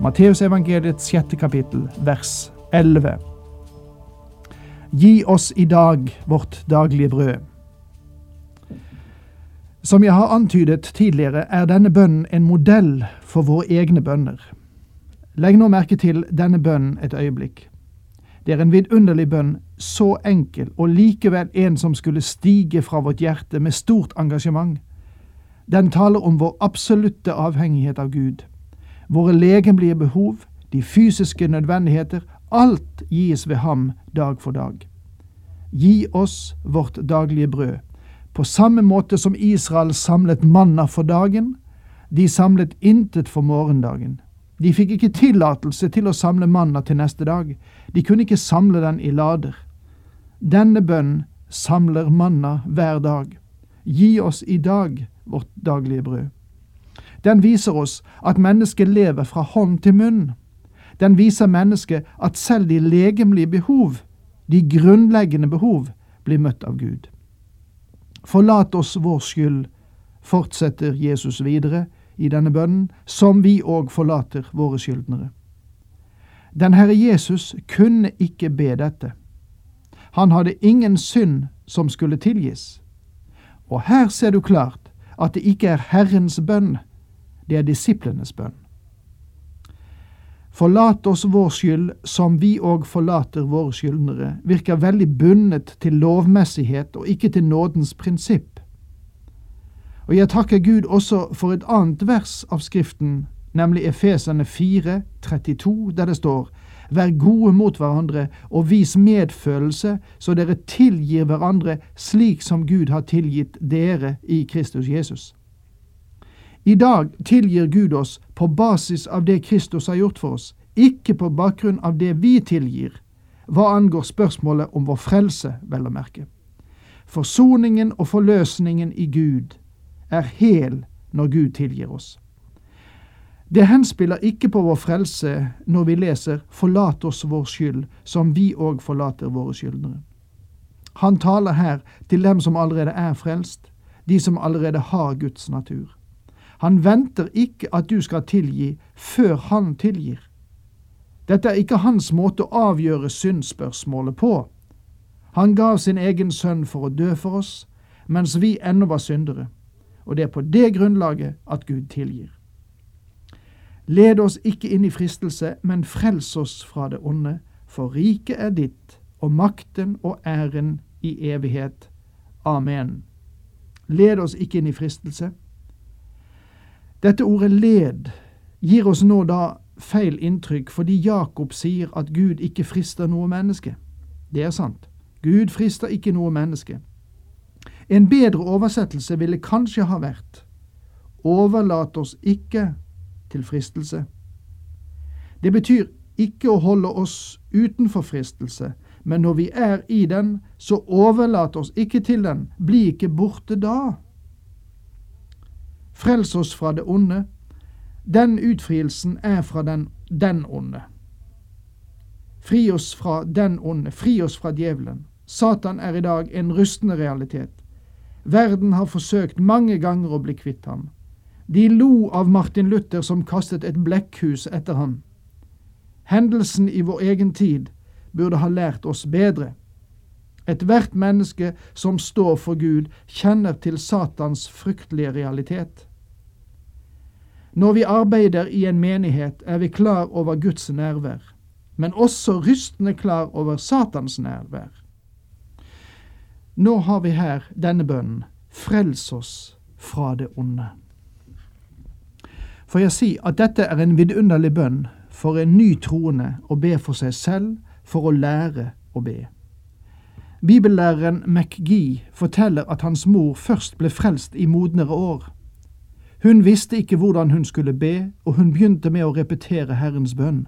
Matteusevangeliets sjette kapittel, vers 11. Gi oss i dag vårt daglige brød. Som jeg har antydet tidligere, er denne bønnen en modell for våre egne bønner. Legg nå merke til denne bønnen et øyeblikk. Det er en vidunderlig bønn, så enkel, og likevel en som skulle stige fra vårt hjerte med stort engasjement. Den taler om vår absolutte avhengighet av Gud. Våre legemlige behov, de fysiske nødvendigheter, alt gis ved ham dag for dag. Gi oss vårt daglige brød. På samme måte som Israel samlet manna for dagen, de samlet intet for morgendagen. De fikk ikke tillatelse til å samle manna til neste dag, de kunne ikke samle den i lader. Denne bønn samler manna hver dag. Gi oss i dag vårt daglige brød. Den viser oss at mennesket lever fra hånd til munn. Den viser mennesket at selv de legemlige behov, de grunnleggende behov, blir møtt av Gud. Forlat oss vår skyld, fortsetter Jesus videre i denne bønnen, som vi òg forlater våre skyldnere. Den Herre Jesus kunne ikke be dette. Han hadde ingen synd som skulle tilgis. Og her ser du klart at det ikke er Herrens bønn, det er disiplenes bønn. Forlat oss vår skyld, som vi òg forlater våre skyldnere, virker veldig bundet til lovmessighet og ikke til nådens prinsipp. Og jeg takker Gud også for et annet vers av Skriften, nemlig Efesene 4, 32, der det står Vær gode mot hverandre og vis medfølelse, så dere tilgir hverandre slik som Gud har tilgitt dere i Kristus Jesus. I dag tilgir Gud oss på basis av det Kristus har gjort for oss, ikke på bakgrunn av det vi tilgir, hva angår spørsmålet om vår frelse, vel å merke. Forsoningen og forløsningen i Gud er hel når Gud tilgir oss. Det henspiller ikke på vår frelse når vi leser Forlat oss vår skyld, som vi òg forlater våre skyldnere. Han taler her til dem som allerede er frelst, de som allerede har Guds natur. Han venter ikke at du skal tilgi før han tilgir. Dette er ikke hans måte å avgjøre syndspørsmålet på. Han gav sin egen sønn for å dø for oss, mens vi ennå var syndere, og det er på det grunnlaget at Gud tilgir. Led oss ikke inn i fristelse, men frels oss fra det onde, for riket er ditt, og makten og æren i evighet. Amen. Led oss ikke inn i fristelse. Dette ordet led gir oss nå da feil inntrykk fordi Jakob sier at Gud ikke frister noe menneske. Det er sant. Gud frister ikke noe menneske. En bedre oversettelse ville kanskje ha vært Overlat oss ikke til fristelse. Det betyr ikke å holde oss utenfor fristelse, men når vi er i den, så overlat oss ikke til den, bli ikke borte da. Frels oss fra det onde. Den utfrielsen er fra den, den onde. Fri oss fra den onde, fri oss fra djevelen. Satan er i dag en rustende realitet. Verden har forsøkt mange ganger å bli kvitt ham. De lo av Martin Luther som kastet et blekkhus etter ham. Hendelsen i vår egen tid burde ha lært oss bedre. Ethvert menneske som står for Gud, kjenner til Satans fryktelige realitet. Når vi arbeider i en menighet, er vi klar over Guds nærvær, men også rystende klar over Satans nærvær. Nå har vi her denne bønnen Frels oss fra det onde får jeg si at dette er en vidunderlig bønn for en ny troende å be for seg selv for å lære å be. Bibellæreren McGee forteller at hans mor først ble frelst i modnere år. Hun visste ikke hvordan hun skulle be, og hun begynte med å repetere Herrens bønn.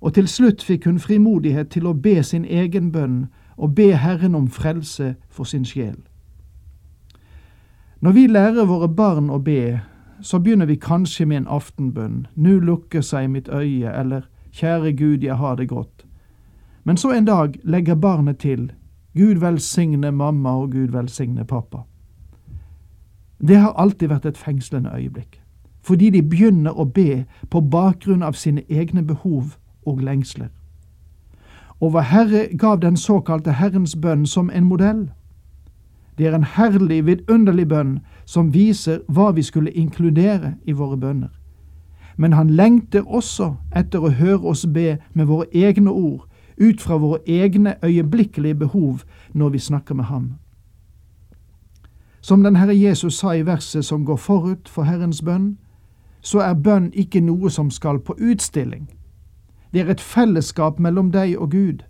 Og til slutt fikk hun frimodighet til å be sin egen bønn og be Herren om frelse for sin sjel. Når vi lærer våre barn å be, så begynner vi kanskje med en aftenbønn, nu lukker seg mitt øye, eller kjære Gud, jeg har det godt. Men så en dag legger barnet til, Gud velsigne mamma og Gud velsigne pappa. Det har alltid vært et fengslende øyeblikk, fordi de begynner å be på bakgrunn av sine egne behov og lengsler. Og vår Herre gav den såkalte Herrens bønn som en modell. Det er en herlig, vidunderlig bønn som viser hva vi skulle inkludere i våre bønner. Men han lengter også etter å høre oss be med våre egne ord, ut fra våre egne øyeblikkelige behov når vi snakker med ham. Som den Herre Jesus sa i verset som går forut for Herrens bønn, så er bønn ikke noe som skal på utstilling. Det er et fellesskap mellom deg og Gud,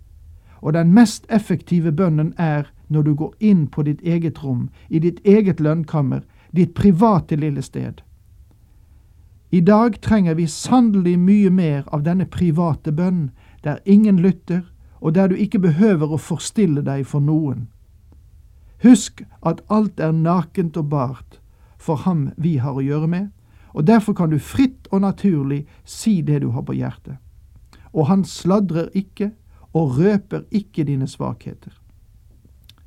og den mest effektive bønnen er når du går inn på ditt eget rom, i ditt eget lønnkammer, ditt private lille sted. I dag trenger vi sannelig mye mer av denne private bønn, der ingen lytter, og der du ikke behøver å forstille deg for noen. Husk at alt er nakent og bart for ham vi har å gjøre med, og derfor kan du fritt og naturlig si det du har på hjertet. Og han sladrer ikke og røper ikke dine svakheter.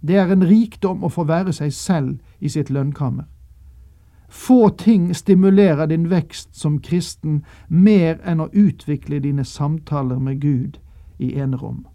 Det er en rikdom å få være seg selv i sitt lønnkammer. Få ting stimulerer din vekst som kristen mer enn å utvikle dine samtaler med Gud i enerom.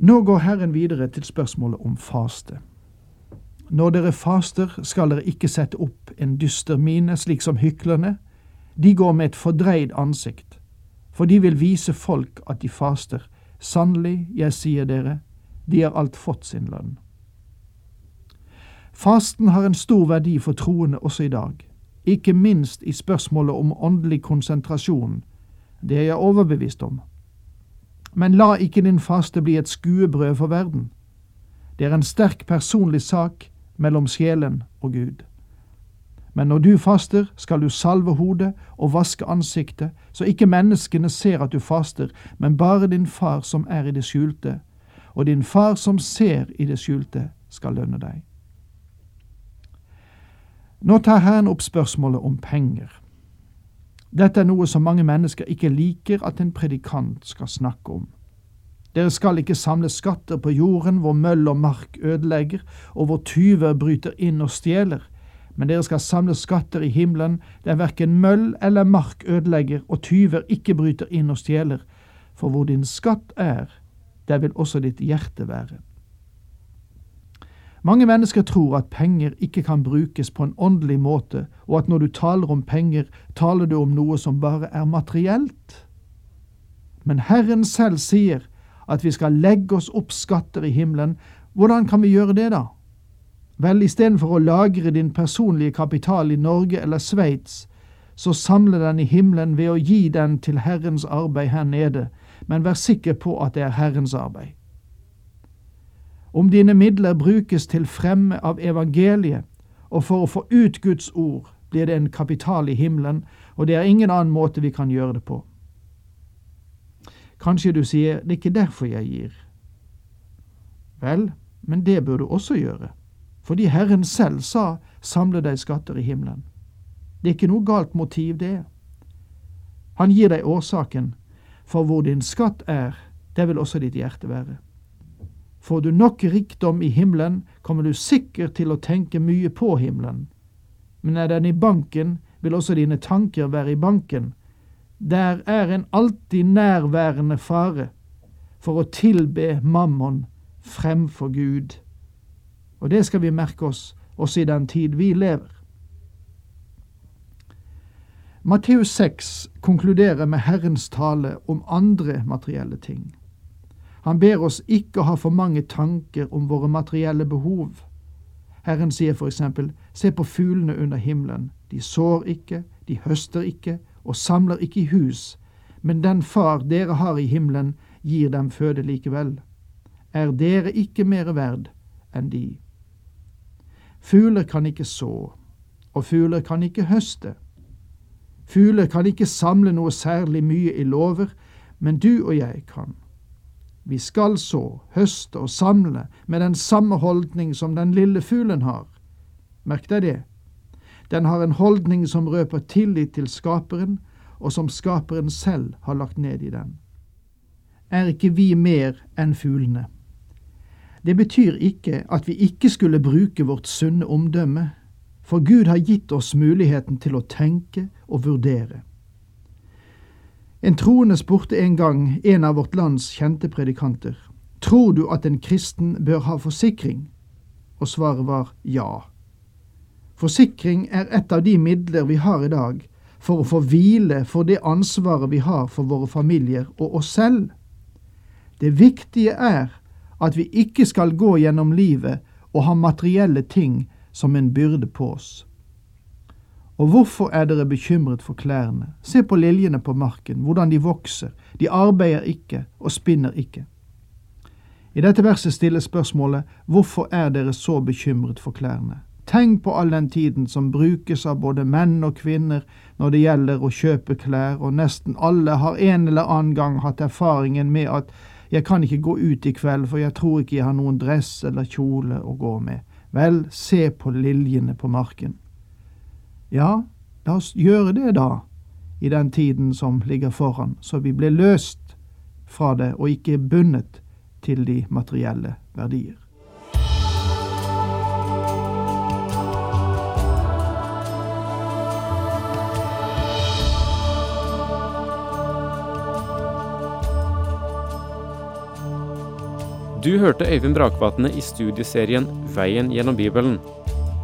Nå går Herren videre til spørsmålet om faste. Når dere faster, skal dere ikke sette opp en dyster mine, slik som hyklerne. De går med et fordreid ansikt, for de vil vise folk at de faster. Sannelig, jeg sier dere, de har alt fått sin lønn. Fasten har en stor verdi for troende også i dag, ikke minst i spørsmålet om åndelig konsentrasjon. Det er jeg overbevist om. Men la ikke din faste bli et skuebrød for verden. Det er en sterk personlig sak mellom sjelen og Gud. Men når du faster, skal du salve hodet og vaske ansiktet, så ikke menneskene ser at du faster, men bare din far som er i det skjulte. Og din far som ser i det skjulte, skal lønne deg. Nå tar Herren opp spørsmålet om penger. Dette er noe som mange mennesker ikke liker at en predikant skal snakke om. Dere skal ikke samle skatter på jorden hvor møll og mark ødelegger, og hvor tyver bryter inn og stjeler, men dere skal samle skatter i himmelen, der verken møll eller mark ødelegger, og tyver ikke bryter inn og stjeler, for hvor din skatt er, der vil også ditt hjerte være. Mange mennesker tror at penger ikke kan brukes på en åndelig måte, og at når du taler om penger, taler du om noe som bare er materielt. Men Herren selv sier at vi skal legge oss opp skatter i himmelen. Hvordan kan vi gjøre det, da? Vel, istedenfor å lagre din personlige kapital i Norge eller Sveits, så samle den i himmelen ved å gi den til Herrens arbeid her nede, men vær sikker på at det er Herrens arbeid. Om dine midler brukes til fremme av evangeliet og for å få ut Guds ord, blir det en kapital i himmelen, og det er ingen annen måte vi kan gjøre det på. Kanskje du sier det er ikke derfor jeg gir. Vel, men det bør du også gjøre, fordi Herren selv sa samle deg skatter i himmelen. Det er ikke noe galt motiv, det. Han gir deg årsaken, for hvor din skatt er, der vil også ditt hjerte være. Får du nok rikdom i himmelen, kommer du sikkert til å tenke mye på himmelen. Men er den i banken, vil også dine tanker være i banken. Der er en alltid nærværende fare for å tilbe mammon fremfor Gud. Og det skal vi merke oss også i den tid vi lever. Matteus 6 konkluderer med Herrens tale om andre materielle ting. Han ber oss ikke ha for mange tanker om våre materielle behov. Herren sier for eksempel, se på fuglene under himmelen, de sår ikke, de høster ikke og samler ikke i hus, men den far dere har i himmelen, gir dem føde likevel. Er dere ikke mere verd enn de? Fugler kan ikke så, og fugler kan ikke høste. Fugler kan ikke samle noe særlig mye i låver, men du og jeg kan. Vi skal så, høste og samle med den samme holdning som den lille fuglen har. Merk deg det. Den har en holdning som røper tillit til Skaperen, og som Skaperen selv har lagt ned i den. Er ikke vi mer enn fuglene? Det betyr ikke at vi ikke skulle bruke vårt sunne omdømme, for Gud har gitt oss muligheten til å tenke og vurdere. En troende spurte en gang en av vårt lands kjente predikanter. Tror du at en kristen bør ha forsikring? Og svaret var ja. Forsikring er et av de midler vi har i dag for å få hvile for det ansvaret vi har for våre familier og oss selv. Det viktige er at vi ikke skal gå gjennom livet og ha materielle ting som en byrde på oss. Og hvorfor er dere bekymret for klærne? Se på liljene på marken, hvordan de vokser, de arbeider ikke og spinner ikke. I dette verset stilles spørsmålet hvorfor er dere så bekymret for klærne? Tenk på all den tiden som brukes av både menn og kvinner når det gjelder å kjøpe klær, og nesten alle har en eller annen gang hatt erfaringen med at jeg kan ikke gå ut i kveld, for jeg tror ikke jeg har noen dress eller kjole å gå med. Vel, se på liljene på marken. Ja, la oss gjøre det da, i den tiden som ligger foran, så vi blir løst fra det og ikke bundet til de materielle verdier. Du hørte Øyvind Brakvatne i studieserien Veien gjennom Bibelen.